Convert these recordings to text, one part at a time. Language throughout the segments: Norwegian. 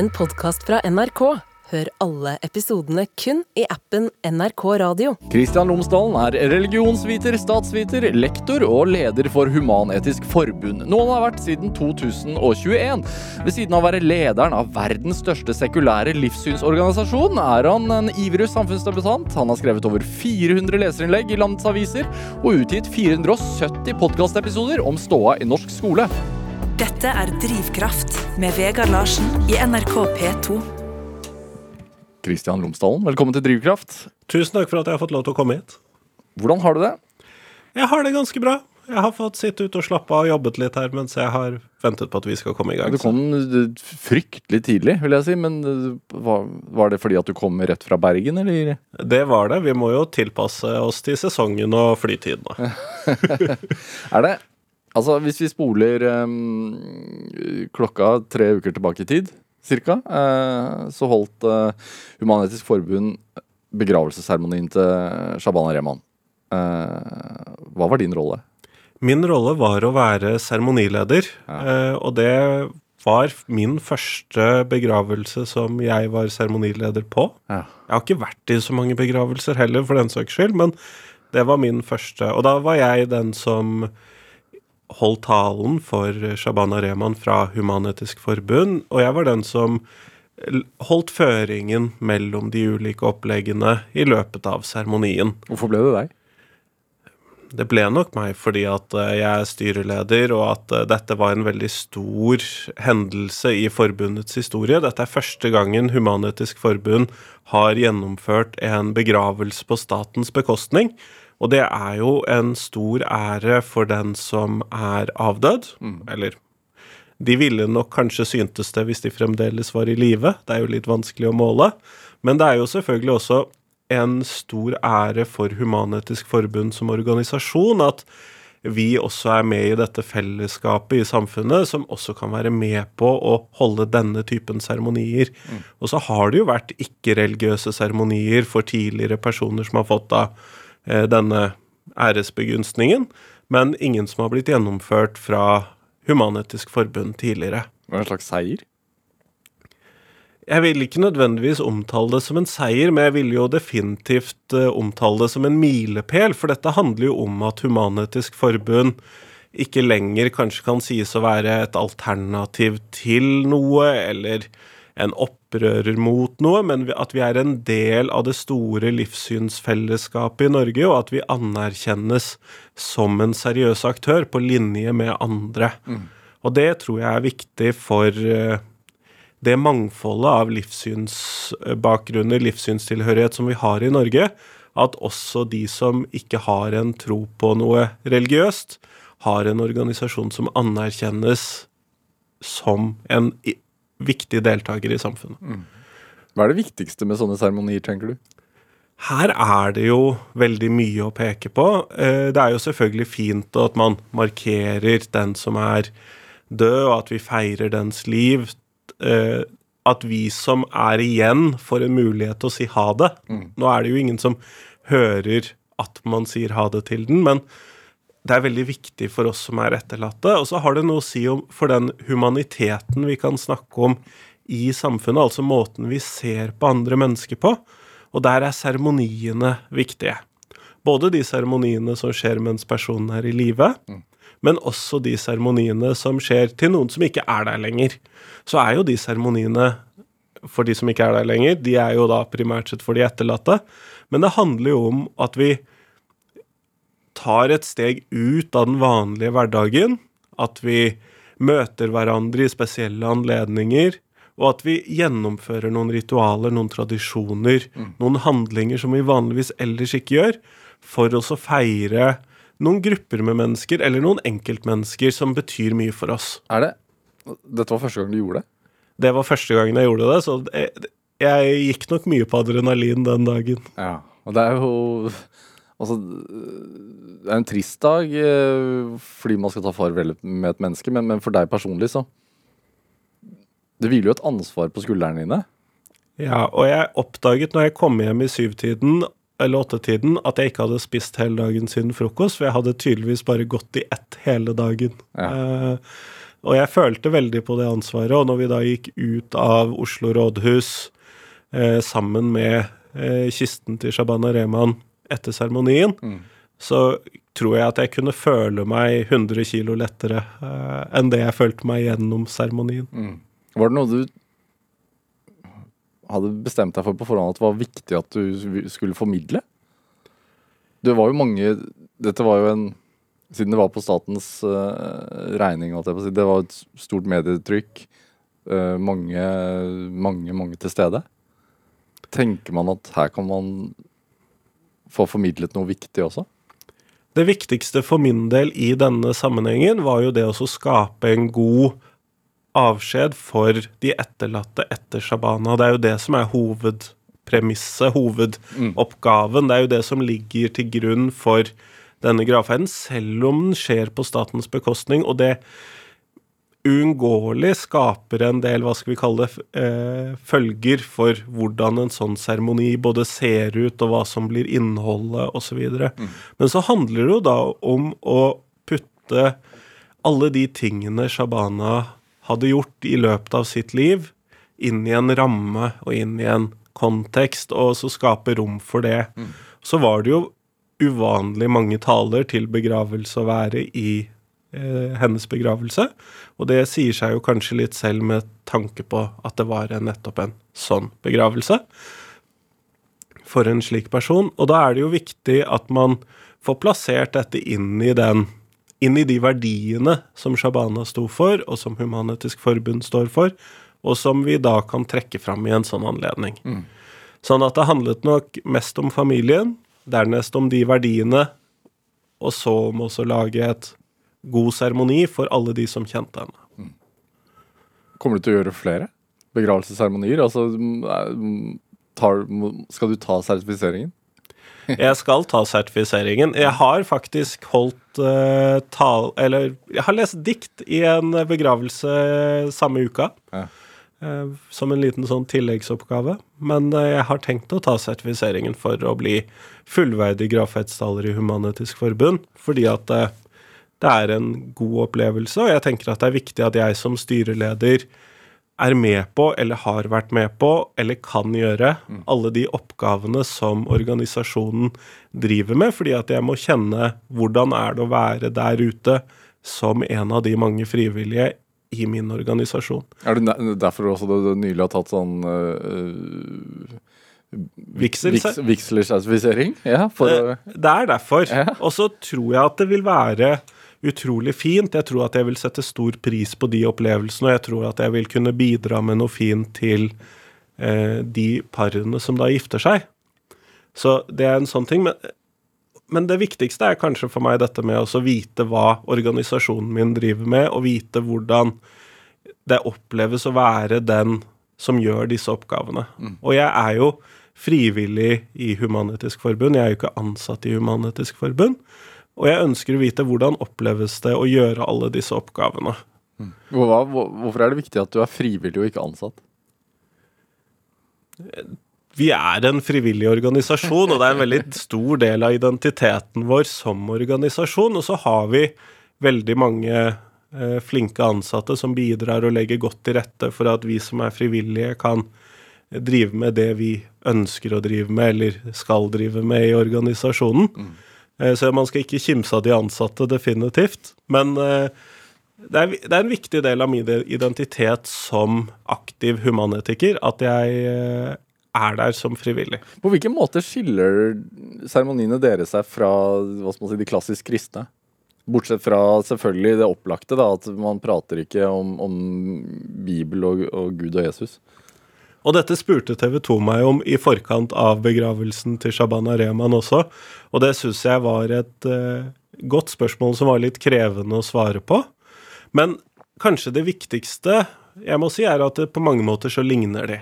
en podkast fra NRK. Hør alle episodene kun i appen NRK Radio. Kristian Lomsdalen er religionsviter, statsviter, lektor og leder for Human-Etisk Forbund. Noe han har vært siden 2021. Ved siden av å være lederen av verdens største sekulære livssynsorganisasjon, er han en ivrig samfunnsdebutant. Han har skrevet over 400 leserinnlegg i landets aviser, og utgitt 470 podkastepisoder om ståa i norsk skole. Dette er Drivkraft med Vegard Larsen i NRK P2. Kristian Lomsdalen, velkommen til Drivkraft. Tusen takk for at jeg har fått lov til å komme hit. Hvordan har du det? Jeg har det ganske bra. Jeg har fått sitte ute og slappe av og jobbet litt her mens jeg har ventet på at vi skal komme i gang. Du kom eh, fryktelig tidlig, vil jeg si. Men eh, var, var det fordi at du kom rett fra Bergen, eller? Det var det. Vi må jo tilpasse oss til sesongen og flytidene. er det Altså, hvis vi spoler um, klokka tre uker tilbake i tid, cirka, uh, så holdt uh, Human-Etisk Forbund begravelsesseremonien til Shabana Rehman. Uh, hva var din rolle? Min rolle var å være seremonileder, Ja. og det var min første begravelse som jeg var seremonileder på. Ja. Jeg har ikke vært i så mange begravelser heller, for den saks skyld, men det var min første. Og da var jeg den som holdt talen for Shabana Rehman fra Human-Etisk Forbund, og jeg var den som holdt føringen mellom de ulike oppleggene i løpet av seremonien. Hvorfor ble det deg? Det ble nok meg fordi at eh, jeg er styreleder, og at eh, dette var en veldig stor hendelse i forbundets historie. Dette er første gangen Human-Etisk Forbund har gjennomført en begravelse på statens bekostning. Og det er jo en stor ære for den som er avdød. Eller de ville nok kanskje syntes det hvis de fremdeles var i live. Det er jo litt vanskelig å måle. Men det er jo selvfølgelig også en stor ære for Human-Etisk Forbund som organisasjon at vi også er med i dette fellesskapet i samfunnet, som også kan være med på å holde denne typen seremonier. Og så har det jo vært ikke-religiøse seremonier for tidligere personer som har fått da denne æresbegunstningen, men ingen som har blitt gjennomført fra Human-Etisk Forbund tidligere. Hva er en slags seier? Jeg vil ikke nødvendigvis omtale det som en seier, men jeg vil jo definitivt eh, omtale det som en milepæl, for dette handler jo om at Human-Etisk Forbund ikke lenger kanskje kan sies å være et alternativ til noe, eller en opprører mot noe, men at vi er en del av det store livssynsfellesskapet i Norge, og at vi anerkjennes som en seriøs aktør på linje med andre. Og det tror jeg er viktig for eh, det mangfoldet av livssynsbakgrunner, livssynstilhørighet som vi har i Norge, at også de som ikke har en tro på noe religiøst, har en organisasjon som anerkjennes som en i- deltakere deltaker i samfunnet. Hva er det viktigste med sånne seremonier, tenker du? Her er det jo veldig mye å peke på. Eh, Det er jo selvfølgelig fint at man markerer den som er død, og at vi feirer dens liv. Eh, At vi som er igjen, får en mulighet til å si ha det. Nå er det jo ingen som hører at man sier ha det til den, men det er veldig viktig for oss som er etterlatte. Og så har det noe å si om, for den humaniteten vi kan snakke om i samfunnet, altså måten vi ser på andre mennesker på. Og der er seremoniene viktige. Både de seremoniene som skjer mens personen er i live, men også de seremoniene som skjer til noen som ikke er der lenger. Så er jo de seremoniene for de som ikke er der lenger, de er jo da primært sett for de etterlatte. Men det handler jo om at vi tar et steg ut av den vanlige hverdagen. At vi møter hverandre i spesielle anledninger. Og at vi gjennomfører noen ritualer, noen tradisjoner, noen handlinger som vi vanligvis ellers ikke gjør, for oss å feire noen grupper med mennesker, eller noen enkeltmennesker som betyr mye for oss. Er det Dette var første gang du gjorde det? Det var første gangen jeg gjorde det, så jeg, jeg gikk nok mye på adrenalin den dagen. Ja. Og det er jo Altså, det er en trist dag eh, fordi man skal ta farvel med et menneske, men, men for deg personlig, så Det hviler jo et ansvar på skuldrene dine. Ja, og jeg oppdaget når jeg kom hjem i syvtiden eller åttetiden at jeg ikke hadde spist hele dagen siden frokost, for jeg hadde tydeligvis bare gått i ett hele dagen. Ja. Eh, Og jeg følte veldig på det ansvaret, og når vi da gikk ut av Oslo rådhus eh, sammen med eh, kisten til Shabana Rehman etter seremonien, så tror jeg at jeg kunne føle meg 100 kilo lettere eh, enn det jeg følte meg gjennom seremonien. Var det noe du hadde bestemt deg for på forhånd at det var viktig at du skulle formidle? Det var jo mange Dette var jo en Siden det var på statens uh, regning. Det var et stort medietrykk. Uh, mange, mange, mange til stede. Tenker man at her kan man få formidlet noe viktig også? Det viktigste for min del i denne sammenhengen var jo det å skape en god avskjed for de etterlatte etter Shabana. Det er jo det som er hovedpremisset, hovedoppgaven. Det er jo det som ligger til grunn for denne gravferden, selv om den skjer på statens bekostning. Og det uunngåelig skaper en del, hva skal vi kalle det, eh, følger for hvordan en sånn seremoni både ser ut, og hva som blir innholdet, osv. Men så handler det jo da om å putte alle de tingene Shabana hadde gjort i løpet av sitt liv, inn i en ramme og inn i en kontekst, og så skape rom for det. Så var det jo uvanlig mange taler til begravelse å være i hennes begravelse. Og det sier seg jo kanskje litt selv med tanke på at det var nettopp en sånn begravelse for en slik person. Og da er det jo viktig at man får plassert dette inn i den inn i de verdiene som Shabana sto for, og som Human-Etisk Forbund står for, og som vi da kan trekke fram i en sånn anledning. Sånn at det handlet nok mest om familien, dernest om de verdiene, og så om også lage et god seremoni for alle de som kjente henne. Kommer du til å gjøre flere begravelsesseremonier? Altså, mm, mm, tar, skal du ta sertifiseringen? Jeg skal ta sertifiseringen. Jeg har faktisk holdt uh, tal... Eller jeg har lest dikt i en begravelse samme uka. Ja. Uh, som en liten sånn tilleggsoppgave. Men uh, jeg har tenkt å ta sertifiseringen for å bli fullverdig gravferdstaler i Human-Etisk Forbund. Fordi at det er en god opplevelse, og jeg tenker at det er viktig at jeg som styreleder er med på, eller har vært med på, eller kan gjøre alle de oppgavene som organisasjonen driver med, fordi at jeg må kjenne hvordan er det å være der ute som en av de mange frivillige i min organisasjon. Er det derfor også du nylig har tatt sånn øh, Vigsel, viks, Ja, Eh, Det er derfor. Ja. Og så tror jeg at det vil være utrolig fint. Jeg tror at jeg vil sette stor pris på de opplevelsene, og jeg tror at jeg vil kunne bidra med noe fint til eh, de parene som da gifter seg. Så det er en sånn ting. Men, men det viktigste er kanskje for meg dette med å vite hva organisasjonen min driver med, og vite hvordan det oppleves å være den som gjør disse oppgavene. Og jeg er jo frivillig i Human-Etisk Forbund, jeg er jo ikke ansatt i Human-Etisk Forbund. Og jeg ønsker å vite hvordan oppleves det å gjøre alle disse oppgavene. Hva, hvorfor er det viktig at du er frivillig og ikke ansatt? Vi er en frivillig organisasjon, og det er en veldig stor del av identiteten vår som organisasjon. Og så har vi veldig mange eh, flinke ansatte som bidrar og legger godt til rette for at vi som er frivillige, kan drive med det vi ønsker å drive med, eller skal drive med i organisasjonen. Eh, Så man skal ikke kimse av de ansatte, definitivt. Men eh, det er, en viktig del av min identitet som aktiv humanetiker at jeg eh, er der som frivillig. På hvilken måte skiller seremoniene dere seg fra si, de klassisk kristne? Bortsett fra selvfølgelig det opplagte, da, at man prater ikke om, om Bibel og, og Gud og Jesus. Og dette spurte TV 2 meg om i forkant av begravelsen til Shabana Rehman også, og det syns jeg var et eh, godt spørsmål som var litt krevende å svare på. Men kanskje det viktigste jeg må si, er at det på mange måter så ligner de.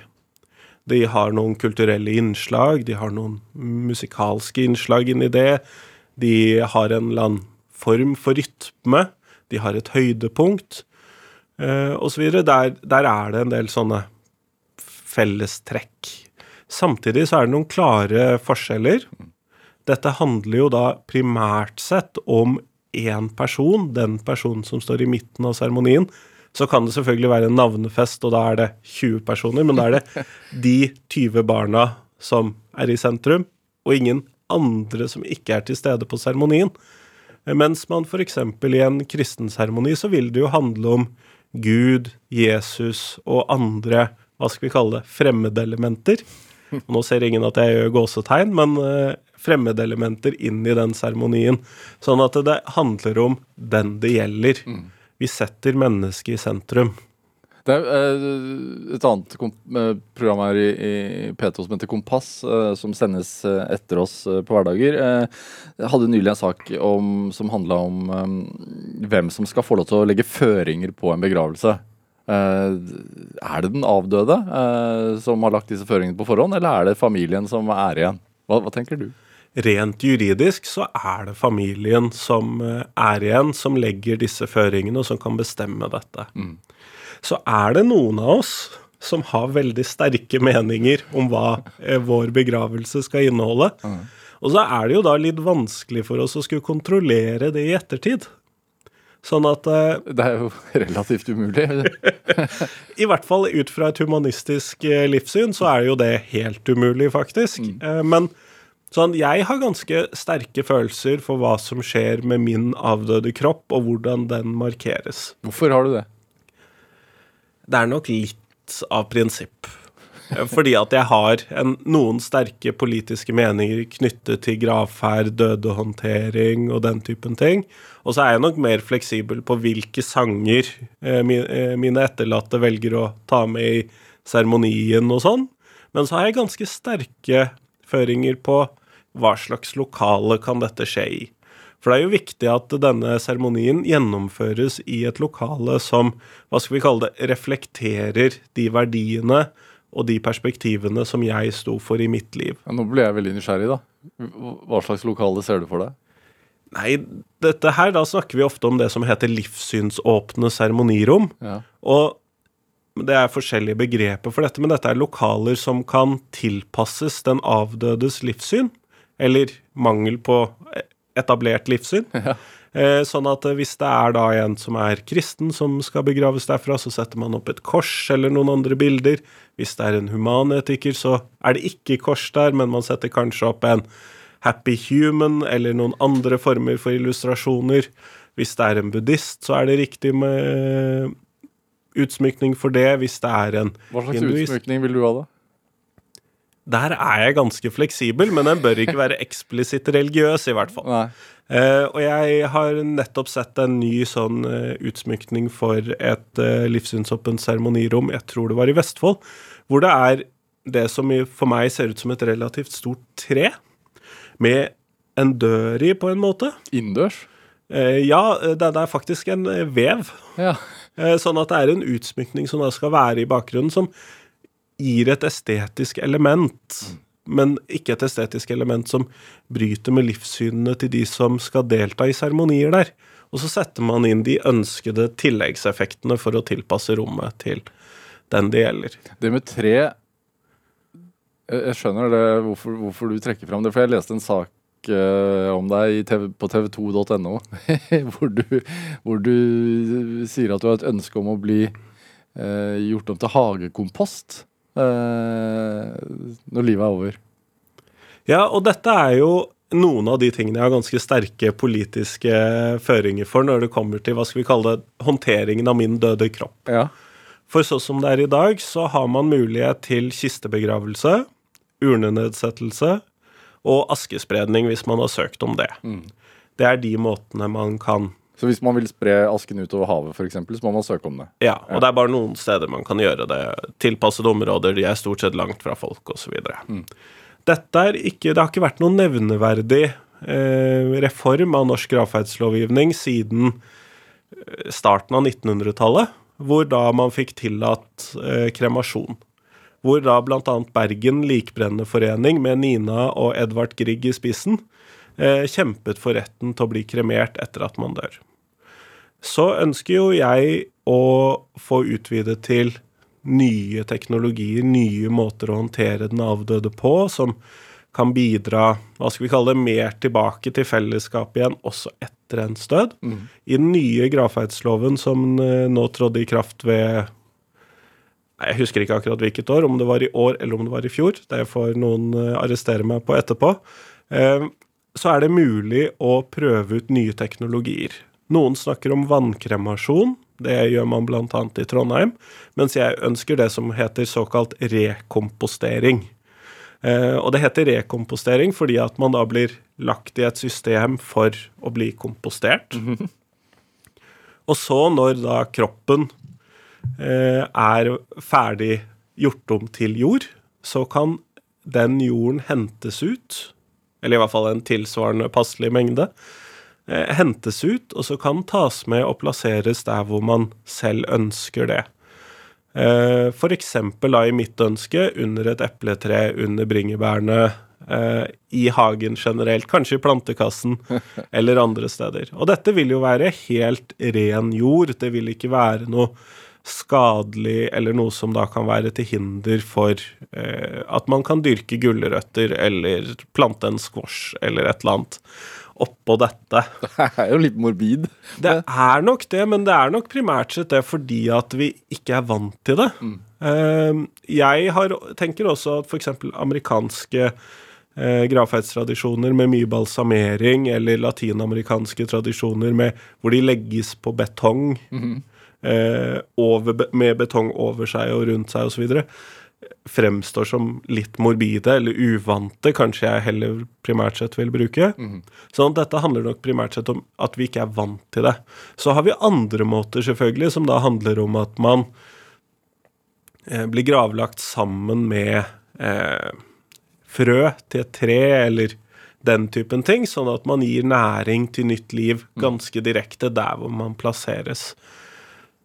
De har noen kulturelle innslag, de har noen musikalske innslag inni det. De har en eller annen form for rytme. De har et høydepunkt, eh, osv. Der, der er det en del sånne fellestrekk. Samtidig så er det noen klare forskjeller. Dette handler jo da primært sett om én person, den personen som står i midten av seremonien, så kan det selvfølgelig være en navnefest, og da er det 20 personer, men da er det de 20 barna som er i sentrum, og ingen andre som ikke er til stede på seremonien. Mens man f.eks. i en kristen seremoni så vil det jo handle om Gud, Jesus og andre, hva skal vi kalle det, fremmedelementer. Og nå ser ingen at jeg gjør gåsetegn, men uh, fremmedelementer inn i den seremonien. Sånn at det handler om den det gjelder. Mm. Vi setter mennesket i sentrum. Det er uh, et annet uh, program her i, i P2 som heter Kompass, som sendes etter oss på hverdager. Jeg hadde nylig en sak om, som handla om hvem som skal få lov til å legge føringer på en begravelse. Uh, er det den avdøde uh, som har lagt disse føringene på forhånd, eller er det familien som er igjen? Hva, hva, tenker du? Rent juridisk så er det familien som uh, er igjen, som legger disse føringene, og som kan bestemme dette. Mm. Så er det noen av oss som har veldig sterke meninger om hva vår begravelse skal inneholde. Mm. Og så er det jo da litt vanskelig for oss å skulle kontrollere det i ettertid. Sånn at uh, Det er jo relativt umulig. I hvert fall ut fra et humanistisk uh, livssyn så er jo det helt umulig, faktisk. Mm. Uh, men sånn, jeg har ganske sterke følelser for hva som skjer med min avdøde kropp, og hvordan den markeres. Hvorfor har du det? Det er nok litt av prinsipp. Fordi at jeg har en, noen sterke politiske meninger knyttet til gravferd, dødehåndtering og den typen ting. Og så er jeg nok mer fleksibel på hvilke sanger eh, eh, mine etterlatte velger å ta med i seremonien og sånn. Men så har jeg ganske sterke føringer på hva slags lokale kan dette skje i. For det er jo viktig at denne seremonien gjennomføres i et lokale som, hva skal vi kalle det, reflekterer de verdiene og de perspektivene som jeg sto for i mitt liv. Ja, nå ble jeg veldig nysgjerrig, da. Hva slags lokale ser du for deg? Nei, dette her, da snakker vi ofte om det som heter livssynsåpne seremonirom. Ja. Og det er forskjellige begreper for dette, men dette er lokaler som kan tilpasses den avdødes livssyn, eller mangel på etablert livssyn. Ja. Eh, sånn at eh, hvis det er da en som er kristen som skal begraves derfra, så setter man opp et kors eller noen andre bilder. Hvis det er en humanetiker, så er det ikke kors der, men man setter kanskje opp en happy human eller noen andre former for illustrasjoner. Hvis det er en buddhist, så er det riktig med utsmykning for det. Hvis det er en Hva slags hinduist. utsmykning vil du ha, da? Der er jeg ganske fleksibel, men den bør ikke være eksplisitt religiøs, i hvert fall. Uh, og jeg har nettopp sett en ny sånn uh, utsmykning for et uh, livssynsåpent seremonirom, jeg tror det var i Vestfold, hvor det er det som for meg ser ut som et relativt stort tre, med en dør i, på en måte. Innendørs? ja, det, det, er faktisk en vev. Ja. sånn at det er en utsmykning som da skal være i bakgrunnen, som gir et estetisk element, men ikke et estetisk element som bryter med livssynene til de som skal delta i seremonier der. Og så setter man inn de ønskede tilleggseffektene for å tilpasse rommet til den det gjelder. Det med tre Jeg skjønner det, hvorfor, hvorfor du trekker fram det, for jeg leste en sak uh, om deg på tv2.no, hvor, hvor, du sier at du har et ønske om å bli uh, gjort om til hagekompost. Eh, når livet er over. Ja, og dette er jo noen av de tingene jeg har ganske sterke politiske føringer for når det kommer til hva skal vi kalle det, håndteringen av min døde kropp. Ja. For sånn som det er i dag, så har man mulighet til kistebegravelse, urnenedsettelse og askespredning hvis man har søkt om det. Mm. Det er de måtene man kan så hvis man vil spre asken utover havet f.eks., så må man søke om det? Ja, og det er bare noen steder man kan gjøre det. Tilpassede områder, de er stort sett langt fra folk osv. Mm. Dette er ikke Det har ikke vært noen nevneverdig eh, reform av norsk gravferdslovgivning siden eh, starten av 1900-tallet, hvor da man fikk tillatt eh, kremasjon. Hvor da bl.a. Bergen Likbrennerforening med Nina og Edvard Grieg i spissen eh, kjempet for retten til å bli kremert etter at man dør så ønsker jo jeg å få utvidet til nye teknologier, nye måter å håndtere den avdøde på, som kan bidra hva skal vi kalle det, mer tilbake til fellesskapet igjen også etter ens død. I den nye gravferdsloven som eh, nå trådte i kraft ved Jeg husker ikke akkurat hvilket år, om det var i år eller om det var i fjor. Det får noen eh, arrestere meg på etterpå. Eh, Så er det mulig å prøve ut nye teknologier. Noen snakker om vannkremasjon. Det gjør man bl.a. i Trondheim. Mens jeg ønsker det som heter såkalt rekompostering. Eh, og det heter rekompostering fordi at man da blir lagt i et system for å bli kompostert. Og så, når da kroppen eh, er ferdig gjort om til jord, så kan den jorden hentes ut, eller i hvert fall en tilsvarende passelig mengde, hentes ut, og så kan tas med og plasseres der hvor man selv ønsker det. F.eks. For eksempel da i mitt ønske under et epletre, under bringebærene, eh, i hagen generelt, kanskje i plantekassen eller andre steder. Og dette vil jo være helt ren jord. Det vil ikke være noe skadelig eller noe som da kan være til hinder for eh, at man kan dyrke gulrøtter eller plante en squash eller et eller annet oppå dette. Det er jo litt morbid. Det er nok det, men det er nok primært sett det fordi at vi ikke er vant til det. Mm. jeg har, tenker også at f.eks. amerikanske eh, gravferdstradisjoner med mye balsamering, eller latinamerikanske tradisjoner med, hvor de legges på betong, eh, over, med betong over seg og rundt seg osv., fremstår som litt morbide eller uvante, kanskje jeg heller primært sett vil bruke. Sånn at dette handler nok primært sett om at vi ikke er vant til det. Så har vi andre måter, selvfølgelig, som da handler om at man eh, blir gravlagt sammen med eh, frø til et tre, eller den typen ting, sånn at man gir næring til nytt liv ganske direkte der hvor man plasseres.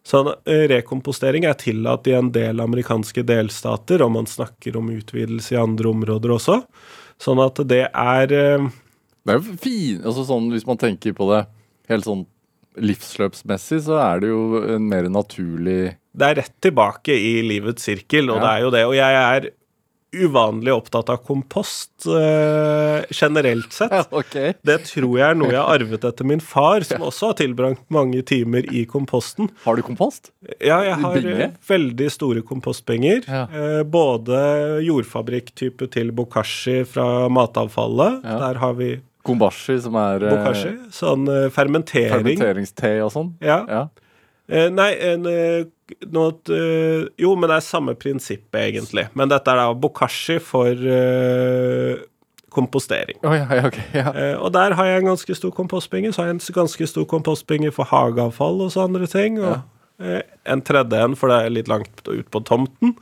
Sånn, eh, rekompostering er tillatt i en del amerikanske delstater, og man snakker om utvidelse i andre områder også. Sånn at det er eh, Det er jo fin, altså sånn Hvis man tenker på det helt sånn livsløpsmessig, så er det jo en mer naturlig Det er rett tilbake i livets sirkel, og Ja. det er jo det. Og jeg er uvanlig opptatt av kompost eh, generelt sett. ok. Det tror jeg er noe jeg har arvet etter min far, som også har tilbrakt mange timer i komposten. Har du kompost? Ja, jeg har Binge? veldig store kompostbenger. Ja. Eh, både jordfabrikktype til bokashi fra matavfallet. Ja. Der har vi Kombashi, som er eh, bokashi. Sånn fermentering. fermenteringste og sånn? Ja. Ja. Eh, nei, en, noe, eh, Jo, men det er samme prinsippet, egentlig. Men dette er da bokashi for uh, kompostering. Oh, ja, ja, okay, Ja. Uh, og der har jeg en ganske stor kompostbinge. Så har jeg en ganske stor kompostbinge for hageavfall og så andre ting. Og uh, en tredje en, for det er litt langt ut på tomten.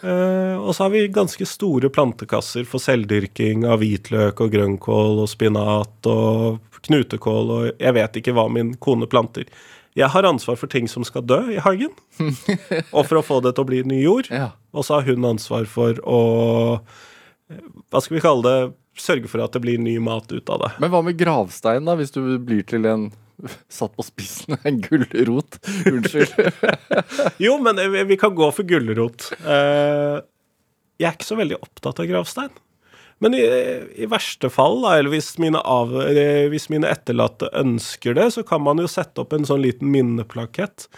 Og så har vi ganske store plantekasser for selvdyrking av hvitløk og grønnkål og spinat og knutekål og jeg vet ikke hva min kone planter. Jeg har ansvar for ting som skal dø i hagen, og for å få det til å bli ny jord. Ja. Og så har hun ansvar for å Hva skal vi kalle det? Sørge for at det blir ny mat ut av det. Men hva med gravstein, da? Hvis du blir til en Satt på spissen en gulrot. Unnskyld. Jo, men vi vi kan gå for gulrot. Eh, Jeg er ikke så veldig opptatt av gravstein. Men i, i verste fall, da, eller hvis mine, mine etterlatte ønsker det, så kan man jo sette opp en sånn liten minneplakett.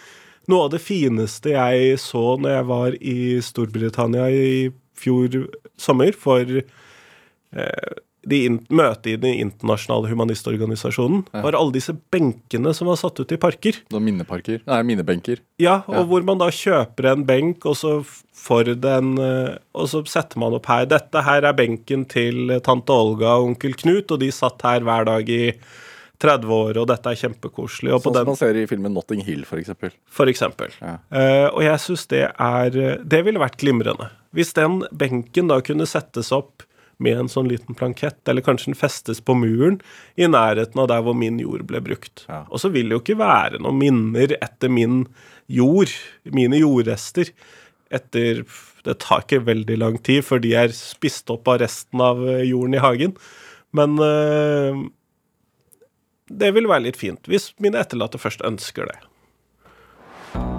Noe av det fineste jeg så når jeg var i Storbritannia i fjor sommer for eh, de in møtet i den internasjonale humanistorganisasjonen, var alle disse benkene som var satt ut i parker. Noen minneparker. Nei, minnebenker. Ja, og Ja. hvor man da kjøper en benk, og så får for den eh, Og så setter man opp her. Dette her er benken til tante Olga og onkel Knut, og de satt her hver dag i 30 år, og dette er kjempekoselig. Sånn som den, man ser i filmen Notting Hill, for eksempel. for eksempel. Ja. Uh, og jeg syns det er Det ville vært glimrende. Hvis den benken da kunne settes opp med en sånn liten plankett, eller kanskje den festes på muren i nærheten av der hvor min jord ble brukt. Ja. Og så vil det jo ikke være noen minner etter min jord, mine jordrester, etter Det tar ikke veldig lang tid før de er spist opp av resten av eh, jorden i hagen. Men øh, det vil være litt fint, hvis mine etterlatte først ønsker det.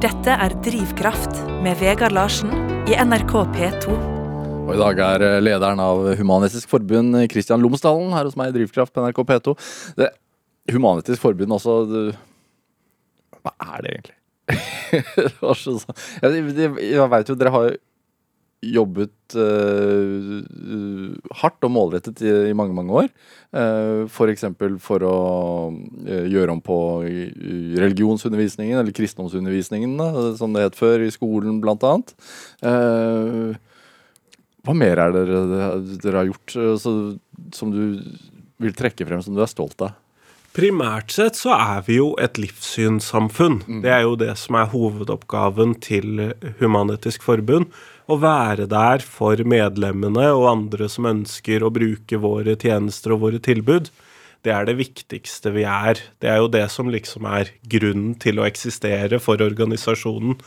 Dette er Drivkraft med Vegard Larsen i NRK P2. Og i dag er eh, lederen av Human-Etisk Forbund, Kristian Lomsdalen, her hos meg i Drivkraft på NRK P2. Det, Human-Etisk Forbund også det, Hva er det egentlig? det så, jeg, jeg, veit jo, dere har jobbet eh, hardt og målrettet i, i mange, mange år. Uh, F.eks. for for å eh, gjøre om på religionsundervisningen, eller kristendomsundervisningen, da, som det het før, i skolen blant annet. Hva mer er det dere, dere har gjort eh, så, som du vil trekke frem som du er stolt av? Primært sett så er vi jo et livssynssamfunn. Det er jo det som er hovedoppgaven til Human-Etisk Forbund. Å være der for medlemmene og andre som ønsker å bruke våre tjenester og våre tilbud. Det er det viktigste vi er. Det er jo det som liksom er grunnen til å eksistere for organisasjonen.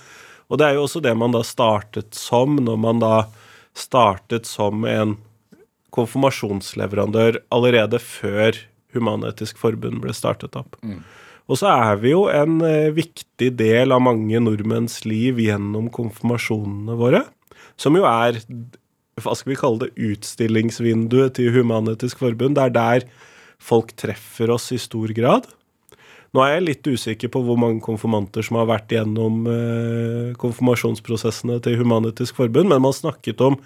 Og det er jo også det man da startet som, når man da startet som en konfirmasjonsleverandør allerede før Human-Etisk Forbund ble startet opp. Og så er vi jo en eh, viktig del av mange nordmenns liv gjennom konfirmasjonene våre, som jo er hva skal vi kalle det, utstillingsvinduet til Human-Etisk Forbund. Det er der folk treffer oss i stor grad. Nå er jeg litt usikker på hvor mange konfirmanter som har vært gjennom eh, konfirmasjonsprosessene til Human-Etisk Forbund, men man snakket om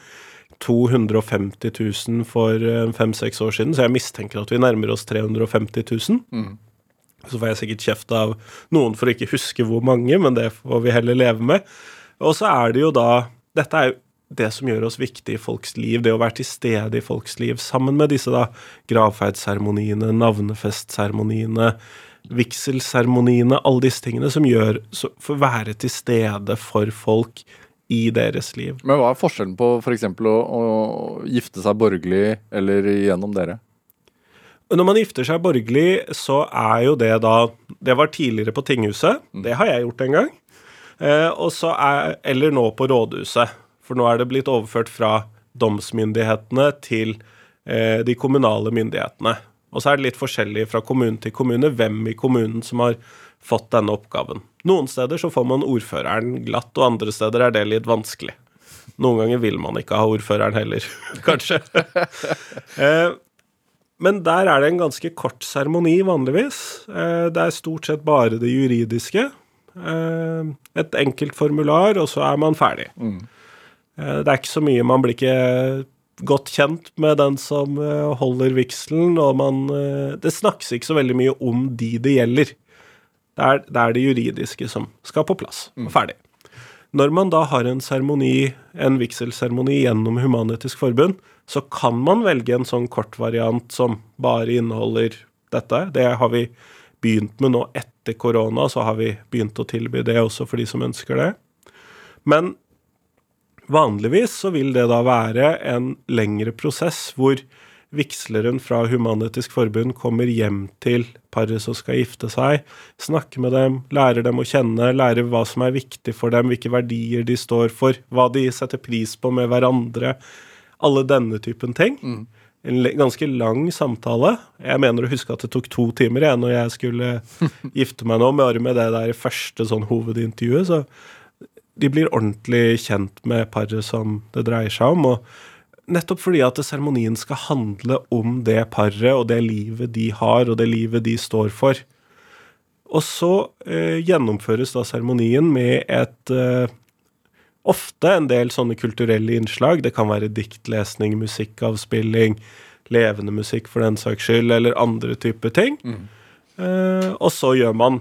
250 000 for eh, fem-seks år siden, så jeg mistenker at vi nærmer oss 350 000. Så får jeg sikkert kjeft av noen for å ikke huske hvor mange, men det får vi heller leve med. Og så er det jo da Dette er jo det som gjør oss viktige i folks liv, det å være til stede i folks liv, sammen med disse da gravferdsseremoniene, navnefestseremoniene, vigselseremoniene, alle disse tingene som gjør så, For å være til stede for folk i deres liv. Men hva er forskjellen på f.eks. For å, å gifte seg borgerlig eller gjennom dere? Når man gifter seg borgerlig, så er jo det da Det var tidligere på tinghuset. Det har jeg gjort en gang. Eh, og så er, eller nå på rådhuset. For nå er det blitt overført fra domsmyndighetene til eh, de kommunale myndighetene. Og så er det litt forskjellig fra kommune til kommune hvem i kommunen som har fått denne oppgaven. Noen steder så får man ordføreren glatt, og andre steder er det litt vanskelig. Noen ganger vil man ikke ha ordføreren heller, kanskje. eh, men der er det en ganske kort seremoni vanligvis. Eh, det er stort sett bare det juridiske. Eh, et enkelt formular, og så er man ferdig. Mm. det er ikke så mye Man blir ikke godt kjent med den som eh, holder vigselen, og man eh, Det snakkes ikke så veldig mye om de det gjelder. Det er, det er det juridiske som skal på plass, og ferdig. Når man da har en seremoni, en vigselseremoni gjennom Human-Etisk Forbund, så kan man velge en sånn kortvariant som bare inneholder dette. Det har vi begynt med nå etter korona, så har vi begynt å tilby det også for de som ønsker det. Men vanligvis så vil det da være en lengre prosess hvor vigsleren fra Human-Etisk Forbund kommer hjem til paret som skal gifte seg, snakker med dem, lærer dem å kjenne, lærer hva som er viktig for dem, hvilke verdier de står for, hva de setter pris på med hverandre, alle denne typen ting. En ganske lang samtale. Jeg mener å huske at det tok to timer jeg, når jeg skulle gifte meg nå, bare med det der første sånn hovedintervjuet. Så de blir ordentlig kjent med paret som det dreier seg om. og Nettopp fordi at seremonien skal handle om det paret og det livet de har, og det livet de står for. Og så eh, gjennomføres da seremonien med et eh, Ofte en del sånne kulturelle innslag. Det kan være diktlesning, musikkavspilling, levende musikk for den saks skyld, eller andre typer ting. Eh, og så gjør man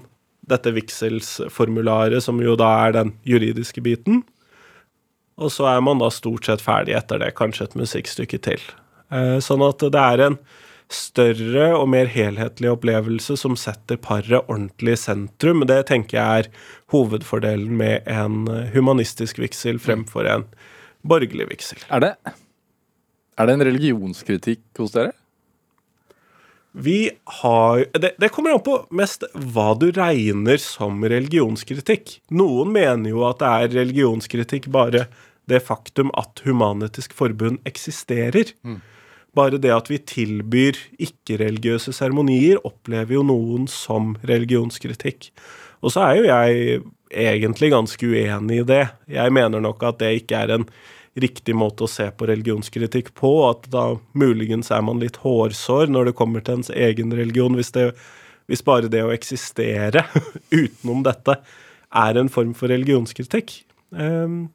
dette vigselsformularet, som jo da er den juridiske biten. Og så er man da stort sett ferdig etter det, kanskje et musikkstykke til. Eh, sånn at det er en større og mer helhetlig opplevelse som setter paret ordentlig i sentrum. Det tenker jeg er hovedfordelen med en humanistisk vigsel fremfor en borgerlig vigsel. Er det, er det en religionskritikk hos dere? Vi har det, det kommer an på mest hva du regner som religionskritikk. Noen mener jo at det er religionskritikk bare det faktum at Human-Etisk Forbund eksisterer. Bare det at vi tilbyr ikke-religiøse seremonier, opplever jo noen som religionskritikk. Og så er jo jeg egentlig ganske uenig i det. Jeg mener nok at det ikke er en riktig måte å se på religionskritikk på. At da muligens er man litt hårsår når det kommer til ens egen religion, hvis, det, hvis bare det å eksistere utenom dette er en form for religionskritikk. Um,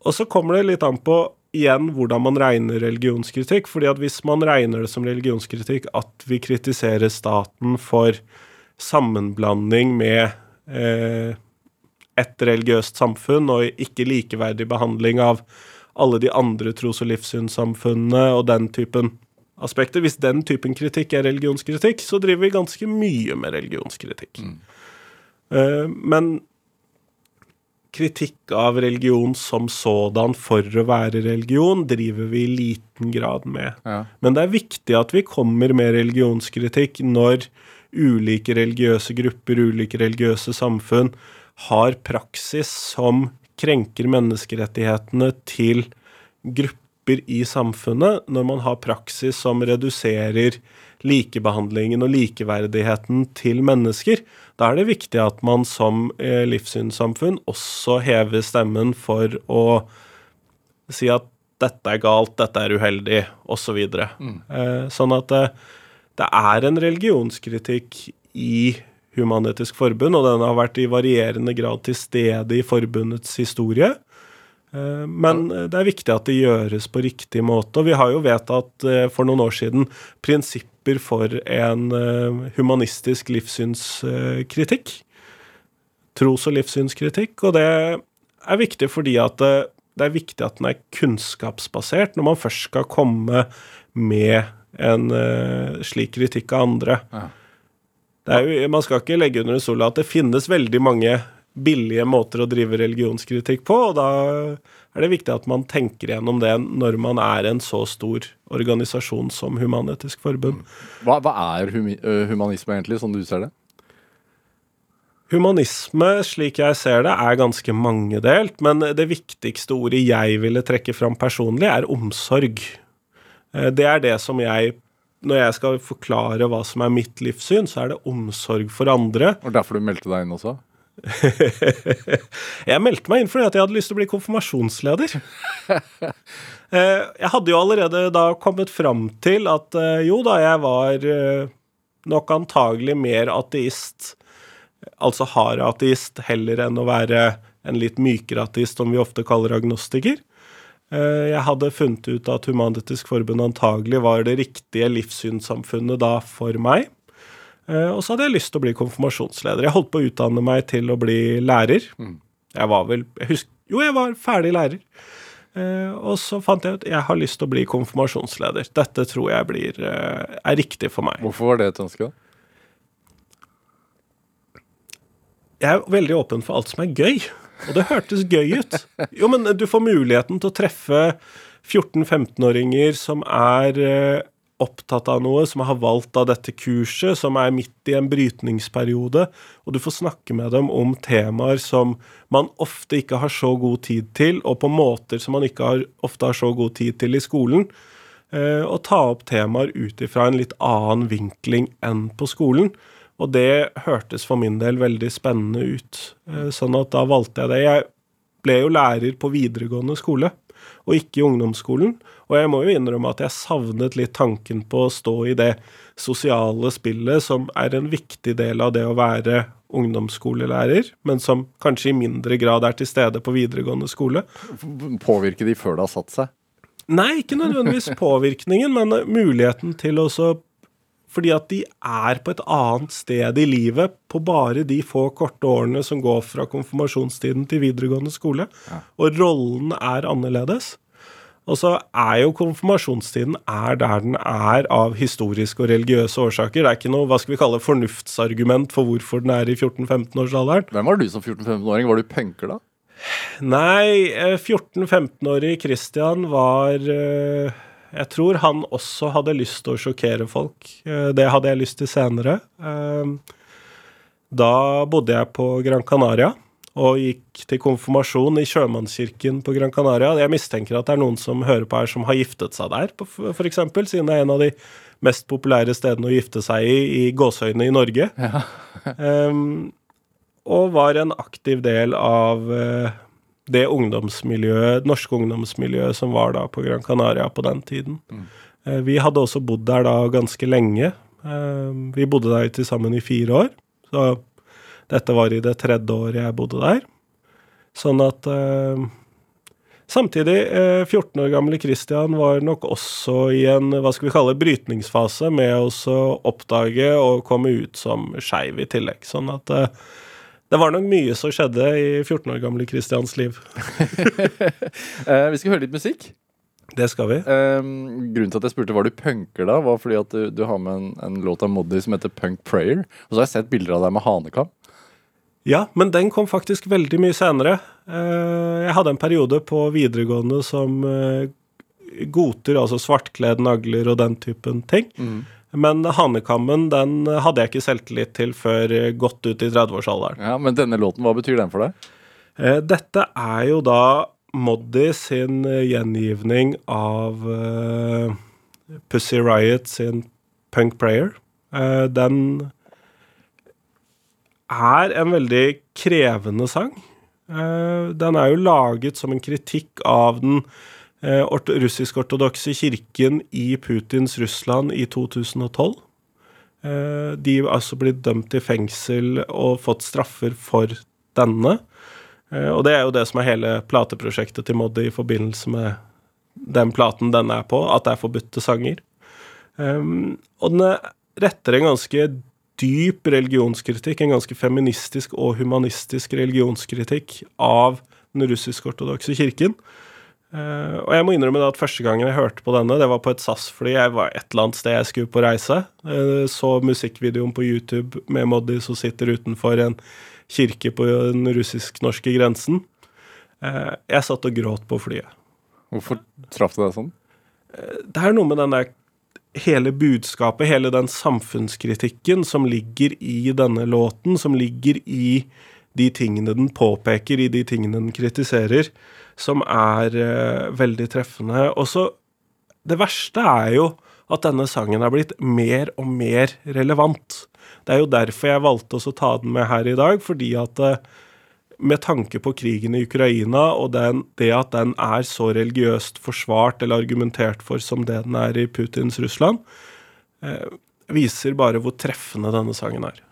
og så kommer det litt an på igjen hvordan man regner religionskritikk. fordi at hvis man regner det som religionskritikk at vi kritiserer staten for sammenblanding med eh, et religiøst samfunn og ikke likeverdig behandling av alle de andre tros- og livssynssamfunnene og den typen aspekter. Hvis den typen kritikk er religionskritikk, så driver vi ganske mye med religionskritikk. Mm. Uh, men kritikk av religion som sådan for å være religion, driver vi i liten grad med. Ja. Men det er viktig at vi kommer med religionskritikk når ulike religiøse grupper, ulike religiøse samfunn, har praksis som krenker menneskerettighetene til grupper i samfunnet, når man har praksis som reduserer likebehandlingen og likeverdigheten til mennesker, da er det viktig at man som eh, livssynssamfunn også hever stemmen for å si at dette er galt, dette er uheldig, osv. Så mm. Eh, sånn at det, det er en religionskritikk i Human-Etisk Forbund, og den har vært i varierende grad til stede i forbundets historie. Eh, men det er viktig at det gjøres på riktig måte. Og vi har jo vedtatt eh, for noen år siden prinsipper for en eh, humanistisk livssynskritikk. Tros- og livssynskritikk. Og det er viktig fordi at det, det er viktig at den er kunnskapsbasert når man først skal komme med en slik kritikk av andre. Ja. Jo, man skal ikke legge under en stol at det finnes veldig mange billige måter å drive religionskritikk på, og da er det viktig at man tenker gjennom det når man er en så stor organisasjon som Human-Etisk Forbund. Hva, hva er humanisme egentlig, som du ser det? Humanisme, slik jeg ser det, er ganske mangedelt, men det viktigste ordet jeg ville trekke fram personlig, er omsorg. Eh, det er det som jeg Når jeg skal forklare hva som er mitt livssyn, så er det omsorg for andre. Og derfor du meldte deg inn også? jeg meldte meg inn fordi jeg hadde lyst til å bli konfirmasjonsleder. Eh, jeg hadde jo allerede da kommet fram til at eh, jo da, jeg var eh, nok antagelig mer ateist, altså hard ateist, heller enn å være en litt mykere ateist, som vi ofte kaller agnostiker. Jeg hadde funnet ut at Human-Etisk Forbund antagelig var det riktige livssynssamfunnet da for meg. Eh, og så hadde jeg lyst til å bli konfirmasjonsleder. Jeg holdt på å utdanne meg til å bli lærer. Mm. Jeg var vel jeg husker, Jo, jeg var ferdig lærer. Uh, og så fant jeg ut jeg har lyst til å bli konfirmasjonsleder. Dette tror jeg blir, er riktig for meg. Hvorfor var det et ønske? Jeg er veldig åpen for alt som er gøy. Og det hørtes gøy ut. Jo, men du får muligheten til å treffe 14-15-åringer som er uh, opptatt av noe, som har valgt av dette kurset, som er midt i en brytningsperiode, og du får snakke med dem om temaer som man ofte ikke har så god tid til, og på måter som man ikke har, ofte har så god tid til i skolen, eh, og ta opp temaer ut ifra en litt annen vinkling enn på skolen. Og det hørtes for min del veldig spennende ut, eh, sånn at da valgte jeg det. Jeg ble jo lærer på videregående skole og ikke i ungdomsskolen. Og jeg må jo innrømme at jeg savnet litt tanken på å stå i det sosiale spillet som er en viktig del av det å være ungdomsskolelærer, men som kanskje i mindre grad er til stede på videregående skole. Påvirke de før det har satt seg? Nei, ikke nødvendigvis påvirkningen, men muligheten til å fordi at de er på et annet sted i livet på bare de få korte årene som går fra konfirmasjonstiden til videregående skole. Ja. Og rollen er annerledes. Og så er jo konfirmasjonstiden er der den er av historiske og religiøse årsaker. Det er ikke noe hva skal vi kalle fornuftsargument for hvorfor den er i 14-15-årsalderen. Hvem var du som 14-15-åring? Var du punker da? Nei, 14-15-årig eh, Christian var uh, jeg tror han også hadde lyst til å sjokkere folk. Eh, det hadde jeg lyst til senere. Eh, da bodde jeg på Gran Canaria og gikk til konfirmasjon i sjømannskirken på Gran Canaria. Jeg mistenker at det er noen som hører på her som har giftet seg der, f.eks., siden det er en av de mest populære stedene å gifte seg i i gåseøynene i Norge. Ja. um, og var en aktiv del av uh, det ungdomsmiljøet, norske ungdomsmiljøet som var da på Gran Canaria på den tiden. Mm. vi hadde også bodd der da ganske lenge. Eh, vi bodde der til sammen i fire år. Så dette var i det tredje året jeg bodde der. Sånn at eh, Samtidig, eh, 14 år gamle Christian var nok også i en hva skal vi kalle brytningsfase med å oppdage og komme ut som skeiv i tillegg. Sånn at eh, det var nok mye som skjedde i 14 år gamle Christians liv. Eh, vi skal høre litt musikk. Det skal vi. Eh, grunnen til at jeg spurte var du punker da, var fordi at du, du har med en, en låt av Moddi som heter Punk Prayer. Og så har jeg sett bilder av deg med hanekam. Ja, men den kom faktisk veldig mye senere. Eh, Jeg hadde en periode på videregående som eh, goter, altså svartkledd nagler og den typen ting. Men hanekammen den hadde jeg ikke selvtillit til før godt ut i 30-årsalderen. Ja, Men denne låten, hva betyr den for deg? Eh, Dette er jo da Moddi sin gjengivning av eh, Pussy Riot sin Punk Prayer. Eh, den er en veldig krevende sang. Den er jo laget som en kritikk av den russisk-ortodokse kirken i Putins Russland i 2012. Eh, de har altså blitt dømt til fengsel og fått straffer for denne. Eh, Og det er jo det som er hele plateprosjektet til Moddi i forbindelse med den platen denne er på, at det er forbudte sanger. Um, og den er- retter en ganske dyp religionskritikk, en ganske feministisk og humanistisk religionskritikk av den russisk-ortodokse kirken. Eh, og jeg må innrømme at første gangen jeg hørte på denne, det var på et SAS-fly. Jeg var et eller annet sted jeg skulle på reise. Uh, så musikkvideoen på YouTube med Moddi som sitter utenfor en kirke på den russisk-norske grensen. Uh, jeg satt og gråt på flyet. Hvorfor traff det deg sånn? Det er noe med den der hele budskapet, hele den samfunnskritikken som ligger i denne låten, som ligger i de tingene den påpeker, i de tingene den kritiserer, som er uh, veldig treffende. Og så Det verste er jo at denne sangen er blitt mer og mer relevant. Det er jo derfor jeg valgte å ta den med her i dag, fordi at uh, med tanke på krigen i Ukraina og den, det at den er så religiøst forsvart eller argumentert for som det den er i Putins Russland, eh, viser bare hvor treffende denne sangen er.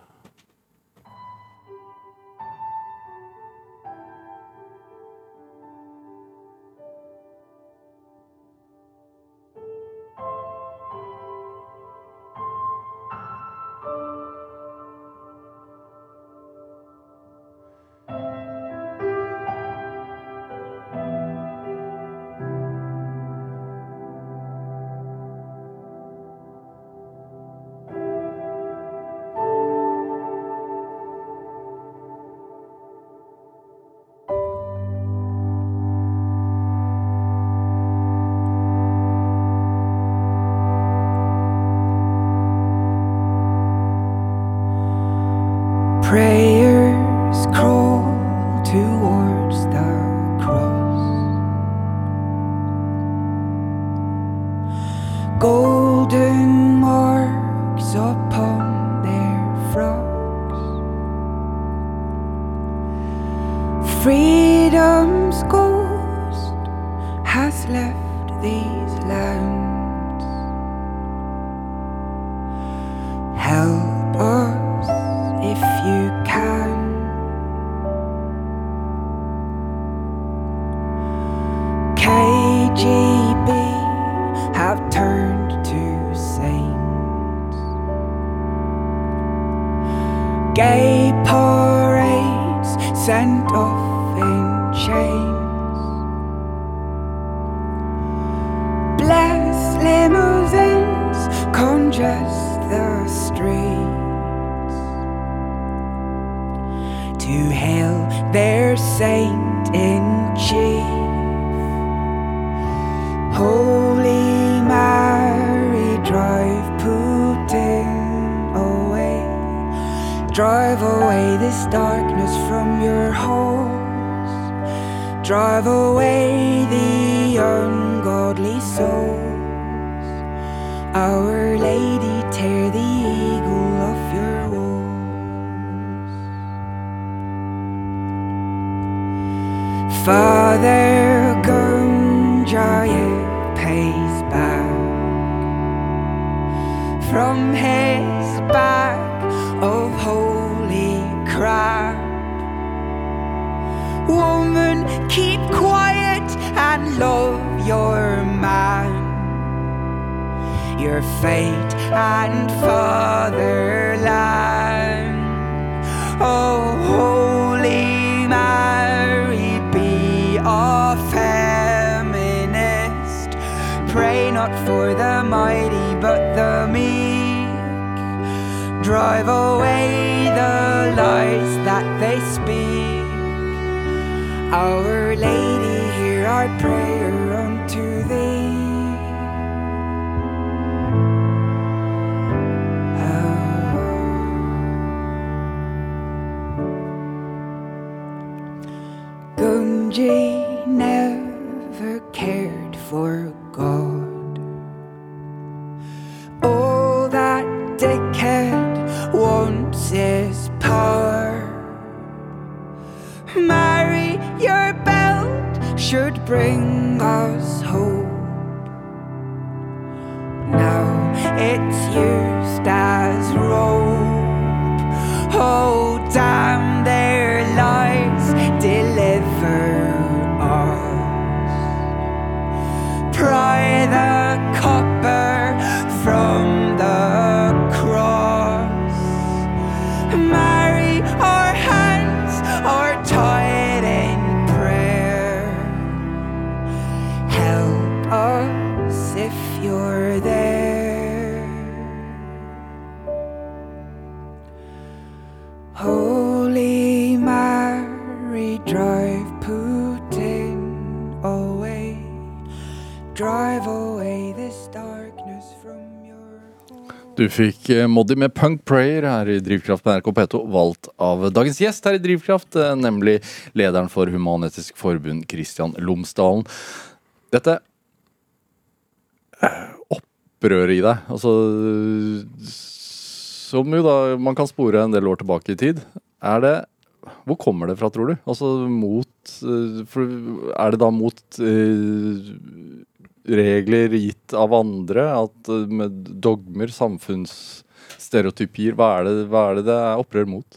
Sent off in chains. Blessed limousines congest the streets to hail their saint in chief. Holy Mary, drive Putin away. Drive away this from your halls. Drive away the ungodly souls. Our Lady, tear the eagle off your walls. Father Gunjaye pays back from his and love your man your fate and fatherland. Oh, Holy Mary, be a feminist. Pray not for the mighty, but the meek. Drive away the lies that they speak. Our Lady, my prayer unto thee. Oh. Gunji. Du fikk eh, Moddi med Punk Prayer her i Drivkraft på NRK P2, valgt av dagens gjest her i Drivkraft, eh, nemlig lederen for Human-Etisk Forbund, Christian Lomsdalen. Dette eh, opprøret i deg, altså Som jo da man kan spore en del år tilbake i tid, er det Hvor kommer det fra, tror du? Altså mot Er det da mot eh, regler gitt av andre, at eh, med dogmer, samfunnsstereotypier, hva er det hva er det, det er opprør mot?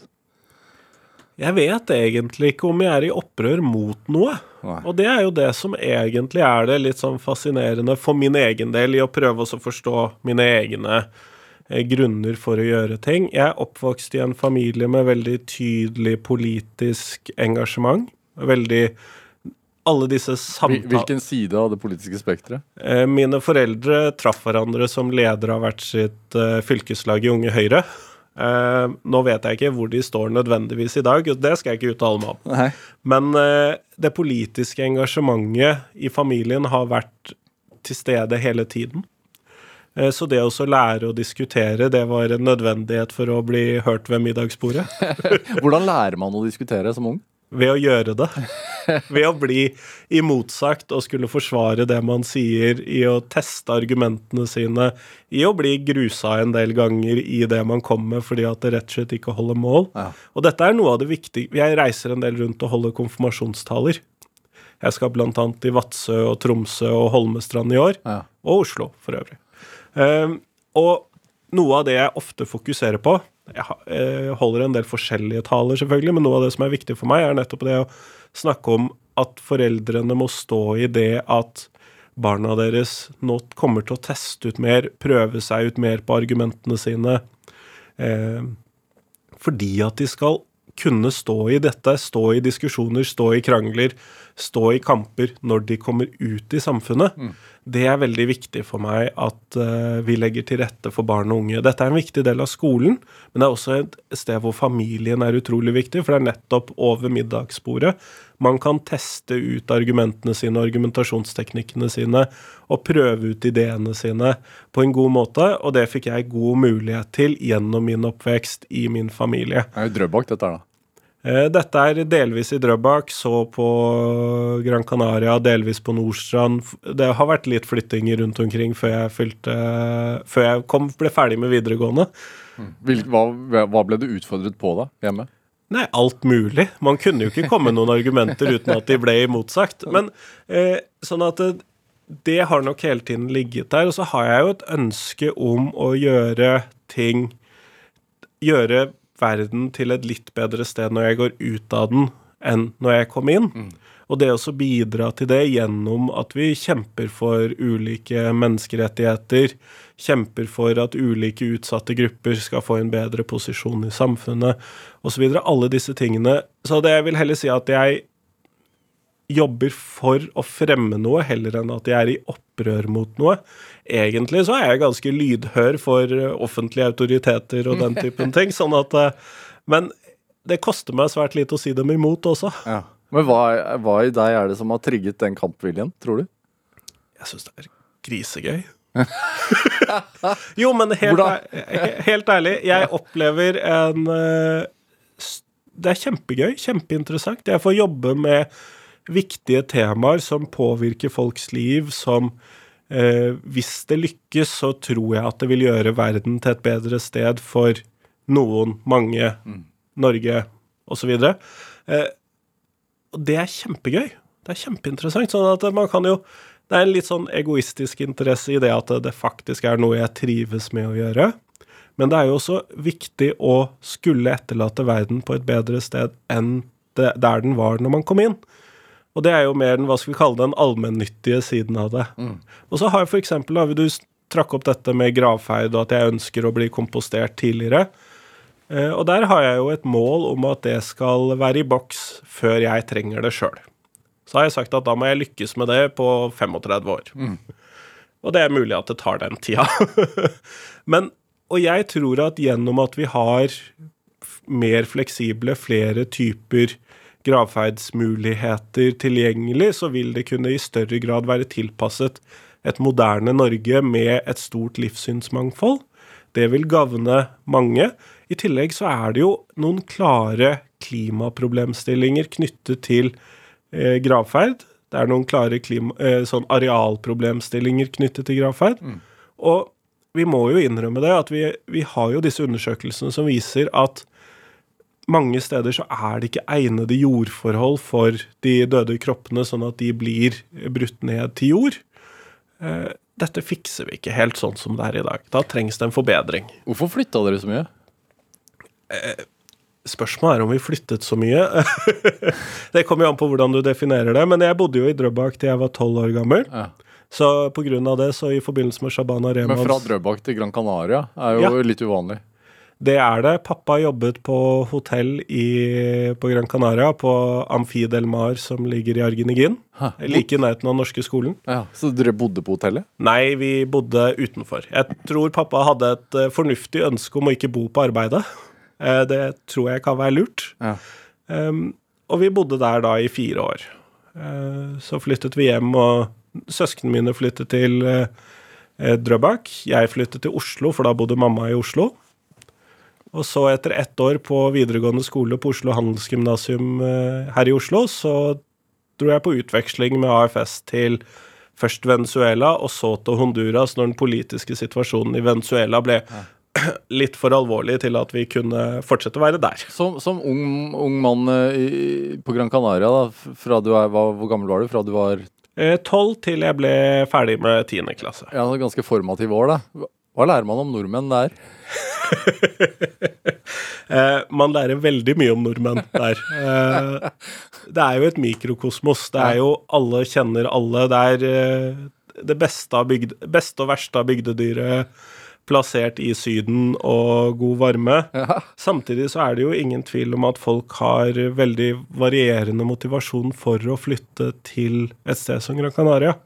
Jeg vet egentlig ikke om jeg er i opprør mot noe. Nei. Og det er jo det som egentlig er det litt sånn fascinerende for min egen del, i å prøve å forstå mine egne eh, grunner for å gjøre ting. Jeg er oppvokst i en familie med veldig tydelig politisk engasjement. Veldig Alle disse samtalene Hvilken side av det politiske spekteret? Eh, Mine foreldre traff hverandre som leder av hvert sitt eh, fylkeslag i Unge Høyre. Eh, nå vet jeg ikke hvor de står nødvendigvis i dag, og det skal jeg ikke uttale meg om. Nei. Men det politiske engasjementet i familien har vært til stede hele tiden. Så det å lære å diskutere, det var en nødvendighet for å bli hørt ved middagsbordet. Hvordan lærer man å diskutere som ung? Ved å gjøre det. Ved å bli imotsagt og skulle forsvare det man sier, i å teste argumentene sine, i å bli grusa en del ganger i det man kommer med fordi at det rett og slett ikke holder mål. Ja. Og dette er noe av det viktige. Jeg reiser en del rundt og holder konfirmasjonstaler. Jeg skal annet i Vadsø og Tromsø og Holmestrand i år, Ja. og Oslo for øvrig. Um, og noe av det jeg ofte fokuserer på Jeg eh, holder en del forskjellige taler, selvfølgelig, men noe av det som er viktig for meg, er nettopp det å snakke om at foreldrene må stå i det at barna deres nå kommer til å teste ut mer, prøve seg ut mer på argumentene sine. Eh, fordi at de skal kunne stå i dette, stå i diskusjoner, stå i krangler, stå i kamper når de kommer ut i samfunnet. Det er veldig viktig for meg at uh, vi legger til rette for barn og unge. Dette er en viktig del av skolen, men det er også et sted hvor familien er utrolig viktig, for det er nettopp over middagsbordet man kan teste ut argumentene sine, argumentasjonsteknikkene sine, og prøve ut ideene sine på en god måte, og det fikk jeg god mulighet til gjennom min oppvekst i min familie. Det er jo Drøbak, dette her, da. Eh, Dette er delvis i Drøbak, så på Gran Canaria, delvis på Nordstrand. Det har vært litt flyttinger rundt omkring før jeg, fylte, før jeg kom, ble ferdig med videregående. Hva, hva ble du utfordret på da, hjemme? Nei, alt mulig. Man kunne jo ikke komme noen argumenter uten at de ble imotsagt. Men eh, sånn at det, det har nok hele tiden ligget der. Og så har jeg jo et ønske om å gjøre ting Gjøre verden til et litt bedre sted når jeg går ut av den, enn når jeg kom inn. Og det å bidra til det gjennom at vi kjemper for ulike menneskerettigheter, kjemper for at ulike utsatte grupper skal få en bedre posisjon i samfunnet osv. Alle disse tingene. Så det jeg vil heller si at jeg jobber for å fremme noe, heller enn at jeg er i opprør mot noe. Egentlig så er jeg ganske lydhør for eh, offentlige autoriteter og den typen ting. sånn at eh, Men det koster meg svært lite å si dem imot også. Ja. Men hva, hva i deg er det som har trigget den kampviljen, tror du? Jeg syns det er grisegøy. jo, men helt, helt ærlig, jeg opplever en eh, Det er kjempegøy, kjempeinteressant. Jeg får jobbe med viktige temaer som påvirker folks liv, som Hvis det lykkes, så tror jeg at det vil gjøre verden til et bedre sted for noen, mange, Norge osv. Eh, og det er kjempegøy. Det er kjempeinteressant. Sånn at man kan jo Det er en litt sånn egoistisk interesse i det at det faktisk er noe jeg trives med å gjøre. Men det er jo også viktig å skulle etterlate verden på et bedre sted enn det, der den var når man kom inn. Og det er jo mer den, hva skal vi kalle den allmennyttige siden av det. Og så har jeg for eksempel, da, du trakk opp dette med gravferd, og at jeg ønsker å bli kompostert tidligere. Eh, Og der har jeg jo et mål om at det skal være i boks før jeg trenger det sjøl. Så har jeg sagt at da må jeg lykkes med det på 35 år. Og det er mulig at det tar den tida. Men, og jeg tror at gjennom at vi har mer fleksible, flere typer gravferdsmuligheter tilgjengelig, så vil det kunne i større grad være tilpasset et moderne Norge med et stort livssynsmangfold. Det vil gagne mange. I tillegg så er det jo noen klare klimaproblemstillinger knyttet til eh, gravferd. Det er noen klare klima, eh, sånn arealproblemstillinger knyttet til gravferd. Og vi må jo innrømme det, at vi, vi har jo disse undersøkelsene som viser at mange steder så er det ikke egnede jordforhold for de døde kroppene, sånn at de blir brutt ned til jord. Eh, Dette fikser vi ikke helt sånn som det er i dag. Da trengs det en forbedring. Hvorfor flytta dere så mye? Spørsmålet er om vi flyttet så mye. det kommer jo an på hvordan du definerer det. Men jeg bodde jo i Drøbak til jeg var tolv år gammel. Ja. Så på grunn av det, så i forbindelse med Shabana Men fra Remans Drøbak til Gran Canaria er jo Ja. litt uvanlig. Det er det. Pappa jobbet på hotell i, på Gran Canaria, på Amfi Del Mar, som ligger i Argenigin. Hæ. Like i nærheten av norske skolen. Ja, Så dere bodde på hotellet? Nei, vi bodde utenfor. Jeg tror pappa hadde et eh, fornuftig ønske om å ikke bo på arbeidet. Eh, Det tror jeg kan være lurt. Ja. Um, og vi bodde der da i fire år. Uh, så flyttet vi hjem, og søsknene mine flyttet til eh, Drøbak. Jeg flyttet til Oslo, for da bodde mamma i Oslo. Og så etter ett år på videregående skole på Oslo Handelsgymnasium eh, her i Oslo, så dro jeg på utveksling med AFS til først Venezuela, og så til Honduras, når den politiske situasjonen i Venezuela ble litt for alvorlig til at vi kunne fortsette å være der. Som, som ung, ung mann eh, i, på Gran Canaria, da, fra du er, hva, hvor gammel var du? Fra du var Eh, Tolv til jeg ble ferdig med tiende klasse. ja, ganske formative år, da. Hva, hva lærer man om nordmenn der? Eh, man lærer veldig mye om nordmenn der. Eh, det er jo et mikrokosmos. Det er jo alle kjenner alle. Det er eh, det beste, av bygd, beste og verste av bygdedyret plassert i Syden og god varme. Samtidig så er det jo ingen tvil om at folk har veldig varierende motivasjon for å flytte til et sted som Gran Canaria.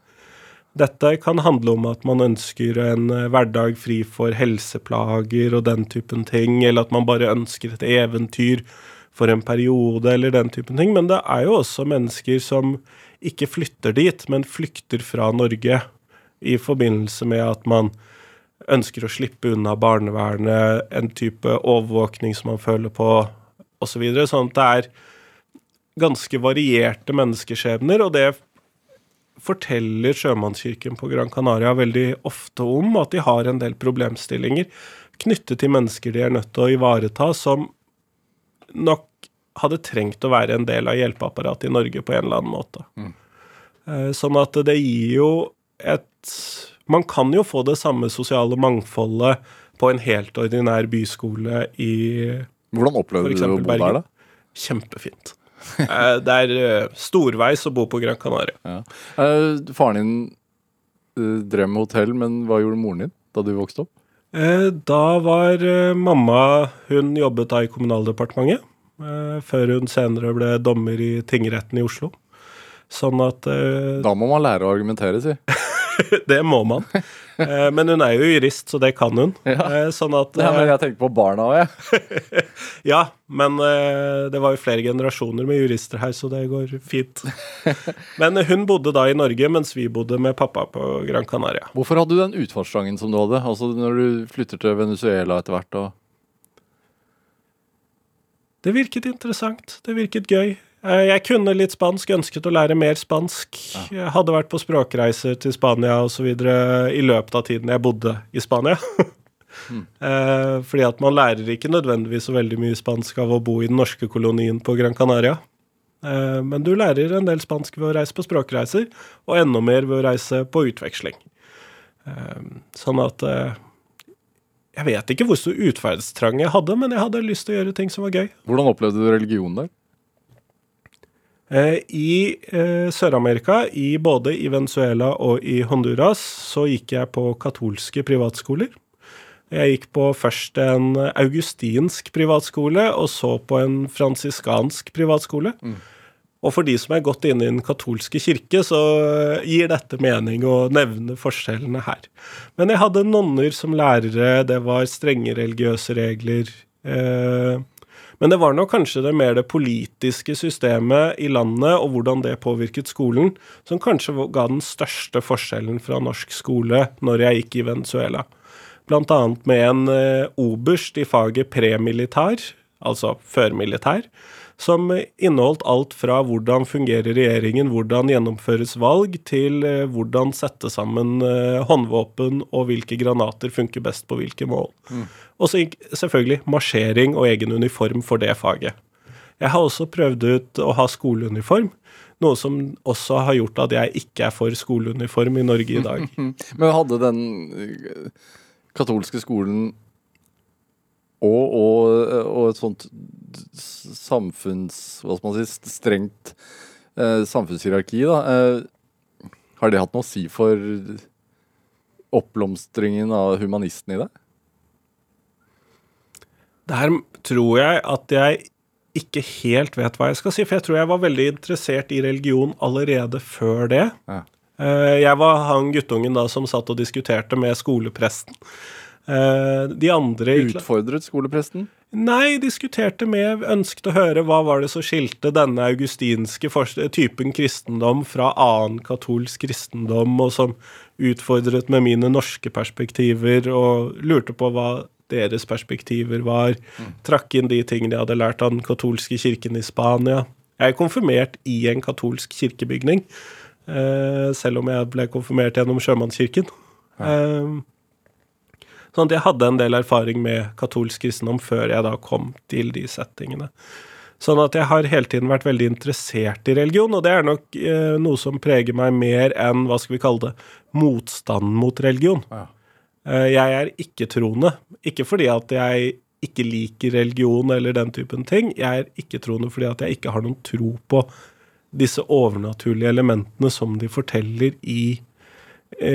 Dette kan handle om at man ønsker en eh, hverdag fri for helseplager og den typen ting, eller at man bare ønsker et eventyr for en periode, eller den typen ting. Men det er jo også mennesker som ikke flytter dit, men flykter fra Norge i forbindelse med at man ønsker å slippe unna barnevernet, en type overvåkning som man føler på, osv. Så videre. sånn at det er ganske varierte menneskeskjebner, og det forteller Sjømannskirken på Gran Canaria veldig ofte om, at de har en del problemstillinger knyttet til mennesker de er nødt til å ivareta, som nok hadde trengt å være en del av hjelpeapparatet i Norge på en eller annen måte. Mm. Sånn at det gir jo et Man kan jo få det samme sosiale mangfoldet på en helt ordinær byskole i Hvordan opplevde du å bo der, da? Kjempefint. Eh, Det er eh, storveis å bo på Gran Canaria. Ja. Eh, faren din drev med hotell, men hva gjorde moren din da du vokste opp? Da var mamma Hun jobbet da i Kommunaldepartementet, før hun senere ble dommer i tingretten i Oslo. Sånn at Da må man lære å argumentere, si. Det må man. Eh, Men hun er jo jurist, så det kan hun. Ja. Eh, Sånn at Ja, men eh, jeg tenker på barna òg, jeg. Ja, men eh, det var jo flere generasjoner med jurister her, så det går fint. Men hun bodde da i Norge, mens vi bodde med pappa på Gran Canaria. Hvorfor hadde du den utfartstrangen som du hadde? Altså når du flytter til Venezuela etter hvert og Det virket interessant. Det virket gøy. Eh, Jeg kunne litt spansk, ønsket å lære mer spansk. Jeg hadde vært på språkreiser til Spania osv. i løpet av tiden jeg bodde i Spania. Eh, Fordi at man lærer ikke nødvendigvis så veldig mye spansk av å bo i den norske kolonien på Gran Canaria. Eh, Men du lærer en del spansk ved å reise på språkreiser, og enda mer ved å reise på utveksling. Sånn at Jeg vet ikke hvor stor utferdstrang jeg hadde, men jeg hadde lyst til å gjøre ting som var gøy. Hvordan opplevde du religionen der? Eh, I eh, Sør-Amerika, i både i Venezuela og i Honduras, så gikk jeg på katolske privatskoler. Jeg gikk på først en augustinsk privatskole, og så på en fransiskansk privatskole. Og for de som er godt inne i den katolske kirke, så eh, gir dette mening å nevne forskjellene her. Men jeg hadde nonner som lærere, det var strenge religiøse regler. Eh, men det var nok kanskje det mer det politiske systemet i landet og hvordan det påvirket skolen, som kanskje ga den største forskjellen fra norsk skole når jeg gikk i Venezuela. Annet med en eh, oberst i faget premilitær, altså førmilitær, som inneholdt alt fra hvordan fungerer regjeringen, hvordan gjennomføres valg, til eh, hvordan sette sammen eh, håndvåpen og hvilke granater funker best på hvilke mål. Og så selvfølgelig marsjering og egen uniform for det faget. Jeg har også prøvd ut å ha skoleuniform, noe som også har gjort at jeg ikke er for skoleuniform i Norge i dag. Men hadde den eh, katolske skolen og, og, og et sånt samfunns... Hva skal man si? Strengt eh, samfunnshierarki, da. Eh, har det hatt noe å si for oppblomstringen av humanisten i det? Der tror jeg at jeg ikke helt vet hva jeg skal si, for jeg tror jeg var veldig interessert i religion allerede før det. Ja. Eh, Jeg var han guttungen da som satt og diskuterte med skolepresten. Eh, De andre Utfordret skolepresten? Nei, diskuterte med, ønsket å høre hva var det som skilte denne augustinske typen kristendom fra annen katolsk kristendom, og som utfordret med mine norske perspektiver, og lurte på hva deres perspektiver var. Trakk inn de tingene jeg hadde lært av den katolske kirken i Spania. Jeg er konfirmert i en katolsk kirkebygning, eh, selv om jeg ble konfirmert gjennom sjømannskirken. Eh, Sånn at jeg hadde en del erfaring med katolsk kristendom før jeg da kom til de settingene. Sånn at jeg har hele tiden vært veldig interessert i religion, og det er nok eh, noe som preger meg mer enn, hva skal vi kalle det, motstanden mot religion. Ja. Eh, jeg er ikke-troende. Ikke fordi at jeg ikke liker religion eller den typen ting. Jeg er ikke-troende fordi at jeg ikke har noen tro på disse overnaturlige elementene som de forteller i,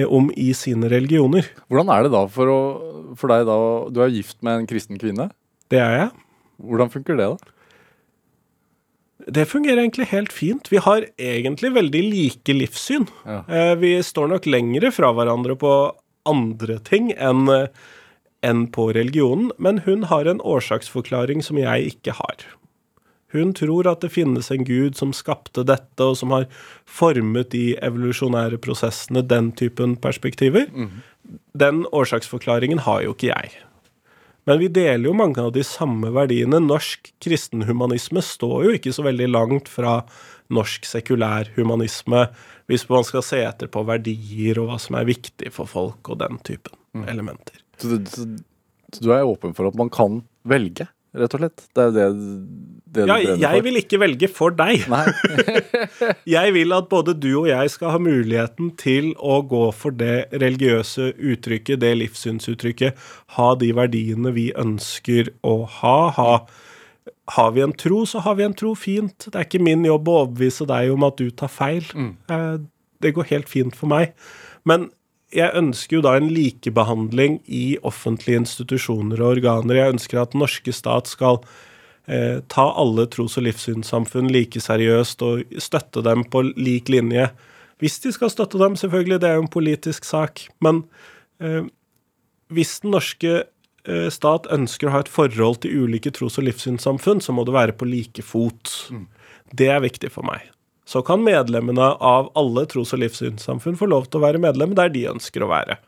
om i sine religioner. Hvordan er det da for, å, for deg da Du er gift med en kristen kvinne. Det er jeg. Hvordan funker det, da? Det fungerer egentlig helt fint. Vi har egentlig veldig like livssyn. Ja. Eh, Vi står nok lengre fra hverandre på andre ting enn eh, enn på religionen, men hun har en årsaksforklaring som jeg ikke har. Hun tror at det finnes en gud som skapte dette, og som har formet de evolusjonære prosessene, den typen perspektiver. Den årsaksforklaringen har jo ikke jeg. Men vi deler jo mange av de samme verdiene. Norsk kristenhumanisme står jo ikke så veldig langt fra norsk sekulær humanisme, hvis man skal se etter på verdier og hva som er viktig for folk, og den typen elementer. Så, du- så du er åpen for at man kan velge rett og slett. Det er jo det, det Ja, du brenner jeg vil ikke velge for deg. Nei. Jeg vil at både du og jeg skal ha muligheten til å gå for det religiøse uttrykket, det livssynsuttrykket, ha de verdiene vi ønsker å ha. ha. Har vi en tro, så har vi en tro. Fint. Det er ikke min jobb å overbevise deg om at du tar feil. Mm. Det går helt fint for meg. Men jeg ønsker jo da en likebehandling i offentlige institusjoner og organer. Jeg ønsker at den norske stat skal eh, ta alle tros- og livssynssamfunn like seriøst og støtte dem på lik linje. Hvis de skal støtte dem, selvfølgelig, det er jo en politisk sak. Men eh, hvis den norske eh, stat ønsker å ha et forhold til ulike tros- og livssynssamfunn, så må det være på like fot. Det er viktig for meg. Så kan medlemmene av alle tros- og livssynssamfunn få lov til å være medlem der de ønsker å være.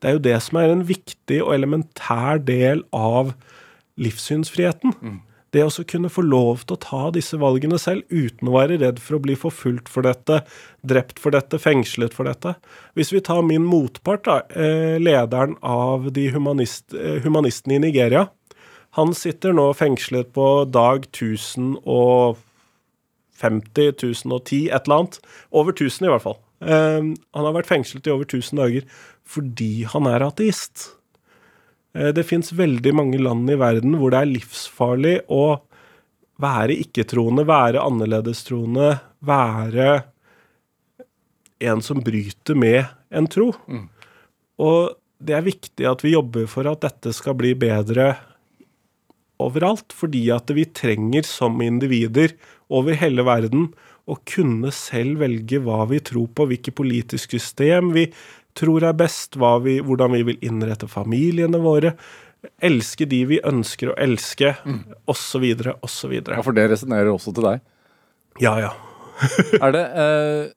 Det er jo det som er en viktig og elementær del av livssynsfriheten. Det å kunne få lov til å ta disse valgene selv uten å være redd for å bli forfulgt for dette, drept for dette, fengslet for dette. Hvis vi tar min motpart, da, eh, lederen av de humanist, eh, humanistene i Nigeria. Han sitter nå fengslet på dag 1050, 1010, et eller annet. Over 1000 i hvert fall. Eh, han har vært fengslet i over 1000 dager fordi han er ateist. Eh, Det fins veldig mange land i verden hvor det er livsfarlig å være ikke-troende, være annerledestroende, være en som bryter med en tro. Og det er viktig at vi jobber for at dette skal bli bedre overalt, fordi at vi trenger som individer over hele verden å kunne selv velge hva vi tror på, hvilket politisk system vi tror er best, vi, hvordan vi vil innrette familiene våre, elske de vi ønsker å elske, osv., osv. Ja, for det resonnerer også til deg. Ja, ja. Er det eh,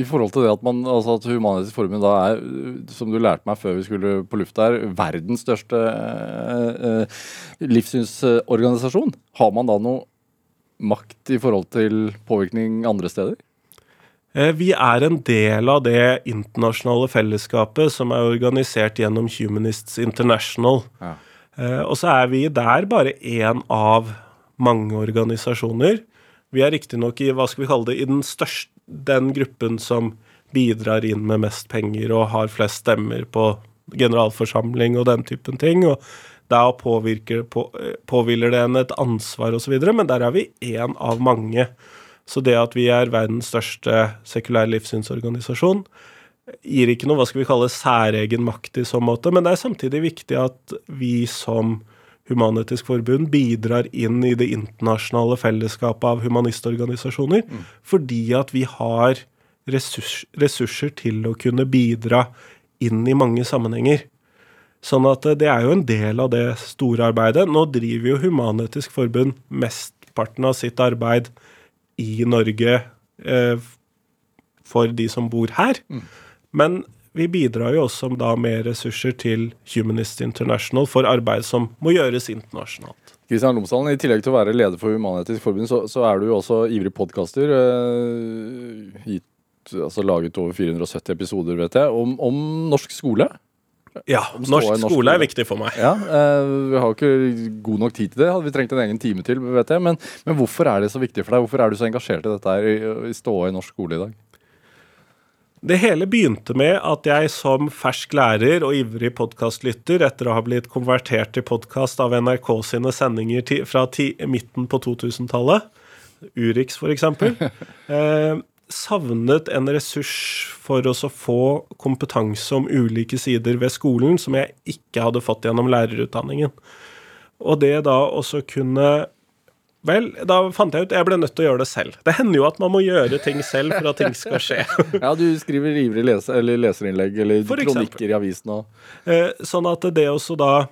I forhold til det at man altså at Human-Etisk Forbund da er, som du lærte meg før vi skulle på lufta her, verdens største eh, eh, livssynsorganisasjon, har man da noe makt i forhold til påvirkning andre steder? Eh, Vi er en del av det internasjonale fellesskapet som er organisert gjennom Humanists International. Ja. Eh, Og så er vi der bare én av mange organisasjoner. Vi er riktignok i hva skal vi kalle det, i den største, den gruppen som bidrar inn med mest penger og har flest stemmer på generalforsamling og den typen ting. og da påvirker, på, eh, påhviler det en et ansvar osv., men der er vi én av mange. Så det at vi er verdens største sekulære livssynsorganisasjon, gir ikke noe hva skal vi kalle særegen makt i så måte, men det er samtidig viktig at vi som Human-Etisk Forbund bidrar inn i det internasjonale fellesskapet av humanistorganisasjoner, fordi at vi har ressurs, ressurser til å kunne bidra inn i mange sammenhenger. Sånn at eh, det er jo en del av det store arbeidet. Nå driver jo Human-Etisk Forbund mesteparten av sitt arbeid i Norge eh, for de som bor her. Men vi bidrar jo også da med ressurser til Humanist International for arbeid som må gjøres internasjonalt. Kristian Lomsdalen, I tillegg til å være leder for Human-Etisk Forbund, så, så er du jo også ivrig podkaster. Eh, altså laget over 470 episoder, vet jeg, om, om norsk skole. Ja, norsk norsk skole er viktig for meg. Ja, eh, Vi har ikke god nok tid til det. Hadde vi trengt en egen time til. vet jeg. Men, men hvorfor er det så viktig for deg? Hvorfor er du så engasjert i dette her, i, i ståa i norsk skole i dag? Det hele begynte med at jeg som fersk lærer og ivrig podkastlytter, etter å ha blitt konvertert til podkast av NRK sine sendinger fra ti, midten på 2000-tallet, Urix f.eks., eh, savnet en ressurs for oss å få kompetanse om ulike sider ved skolen som jeg ikke hadde fått gjennom lærerutdanningen. Og det da også kunne Vel, da fant jeg ut jeg ble nødt til å gjøre det selv. Det hender jo at man må gjøre ting selv for at ting skal skje. Ja, Du skriver ivrig leser, eller leserinnlegg eller kronikker i avisen. Og, Eh, sånn at det også da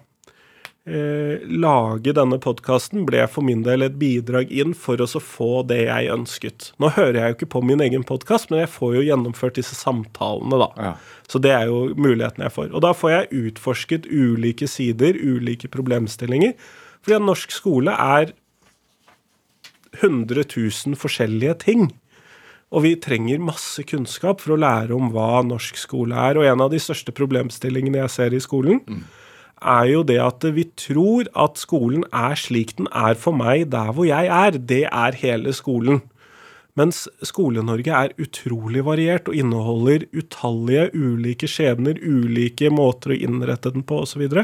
eh, lage denne podkasten ble for min del et bidrag inn for å få det jeg ønsket. Nå hører jeg jo ikke på min egen podkast, men jeg får jo gjennomført disse samtalene, da. Ja. Så det er jo muligheten jeg får. Og da får jeg utforsket ulike sider, ulike problemstillinger. Fordi at norsk skole er 100 000 forskjellige ting. Og vi trenger masse kunnskap for å lære om hva norsk skole er. Og en av de største problemstillingene jeg ser i skolen, er jo det at vi tror at skolen er slik den er for meg der hvor jeg er. Det er hele skolen. Mens Skole-Norge er utrolig variert og inneholder utallige ulike skjebner, ulike måter å innrette den på osv. Og,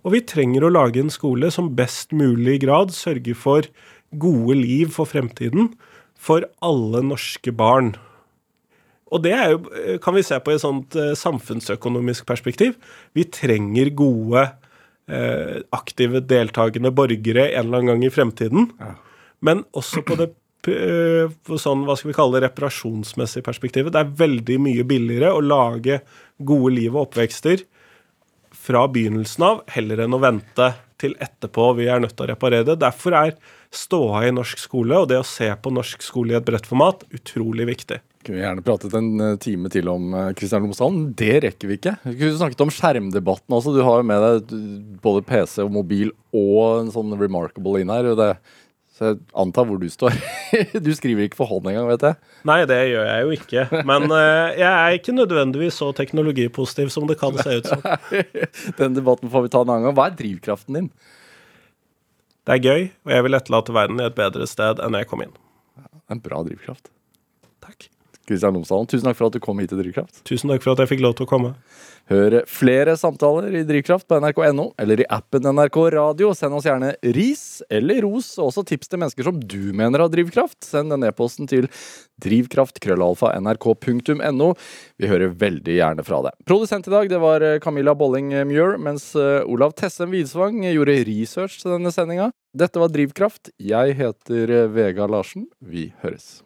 og vi trenger å lage en skole som best mulig grad sørger for gode liv for fremtiden for alle norske barn. Og det jo, kan vi se på i et sånt eh, samfunnsøkonomisk perspektiv. Vi trenger gode, eh, aktive, deltakende borgere en eller annen gang i fremtiden. Ja. Men også på det Eh, på sånn, hva skal vi kalle det, reparasjonsmessige perspektivet. Det er veldig mye billigere å lage gode liv og oppvekster fra begynnelsen av, heller enn å vente til etterpå vi er nødt til å reparere det. Derfor er ståa i norsk skole og det å se på norsk skole i et bredt format utrolig viktig. Kunne gjerne pratet en eh, time til om Kristian eh, Lomsdalen. Det rekker vi ikke. Vi kunne snakket om skjermdebatten også. Du har jo med deg både PC og mobil og en sånn remarkable inn her. det så jeg antar hvor du står. du skriver ikke for hånd engang, vet jeg. Nei, det gjør jeg jo ikke. Men uh, jeg er ikke nødvendigvis så teknologipositiv som det kan se ut som. Den debatten får vi ta en annen gang. Hva er drivkraften din? Det er gøy, og jeg vil etterlate verden i et bedre sted enn jeg kom inn. En bra drivkraft. Takk. Kristian Lomsdalen, tusen takk for at du kom hit til Drivkraft. Tusen takk for at jeg fikk lov til å komme. Hør flere samtaler i Drivkraft på nrk.no eller i appen NRK Radio. Send oss gjerne ris eller ros, og også tips til mennesker som du mener har drivkraft. Send den e-posten til drivkraft.krøllalfa.nrk.no. Vi hører veldig gjerne fra deg. Produsent i dag det var Camilla Bolling Muir, mens eh, Olav Tessem Widsvang gjorde research til denne sendinga. Dette var Drivkraft. Jeg heter Vega Larsen. Vi høres.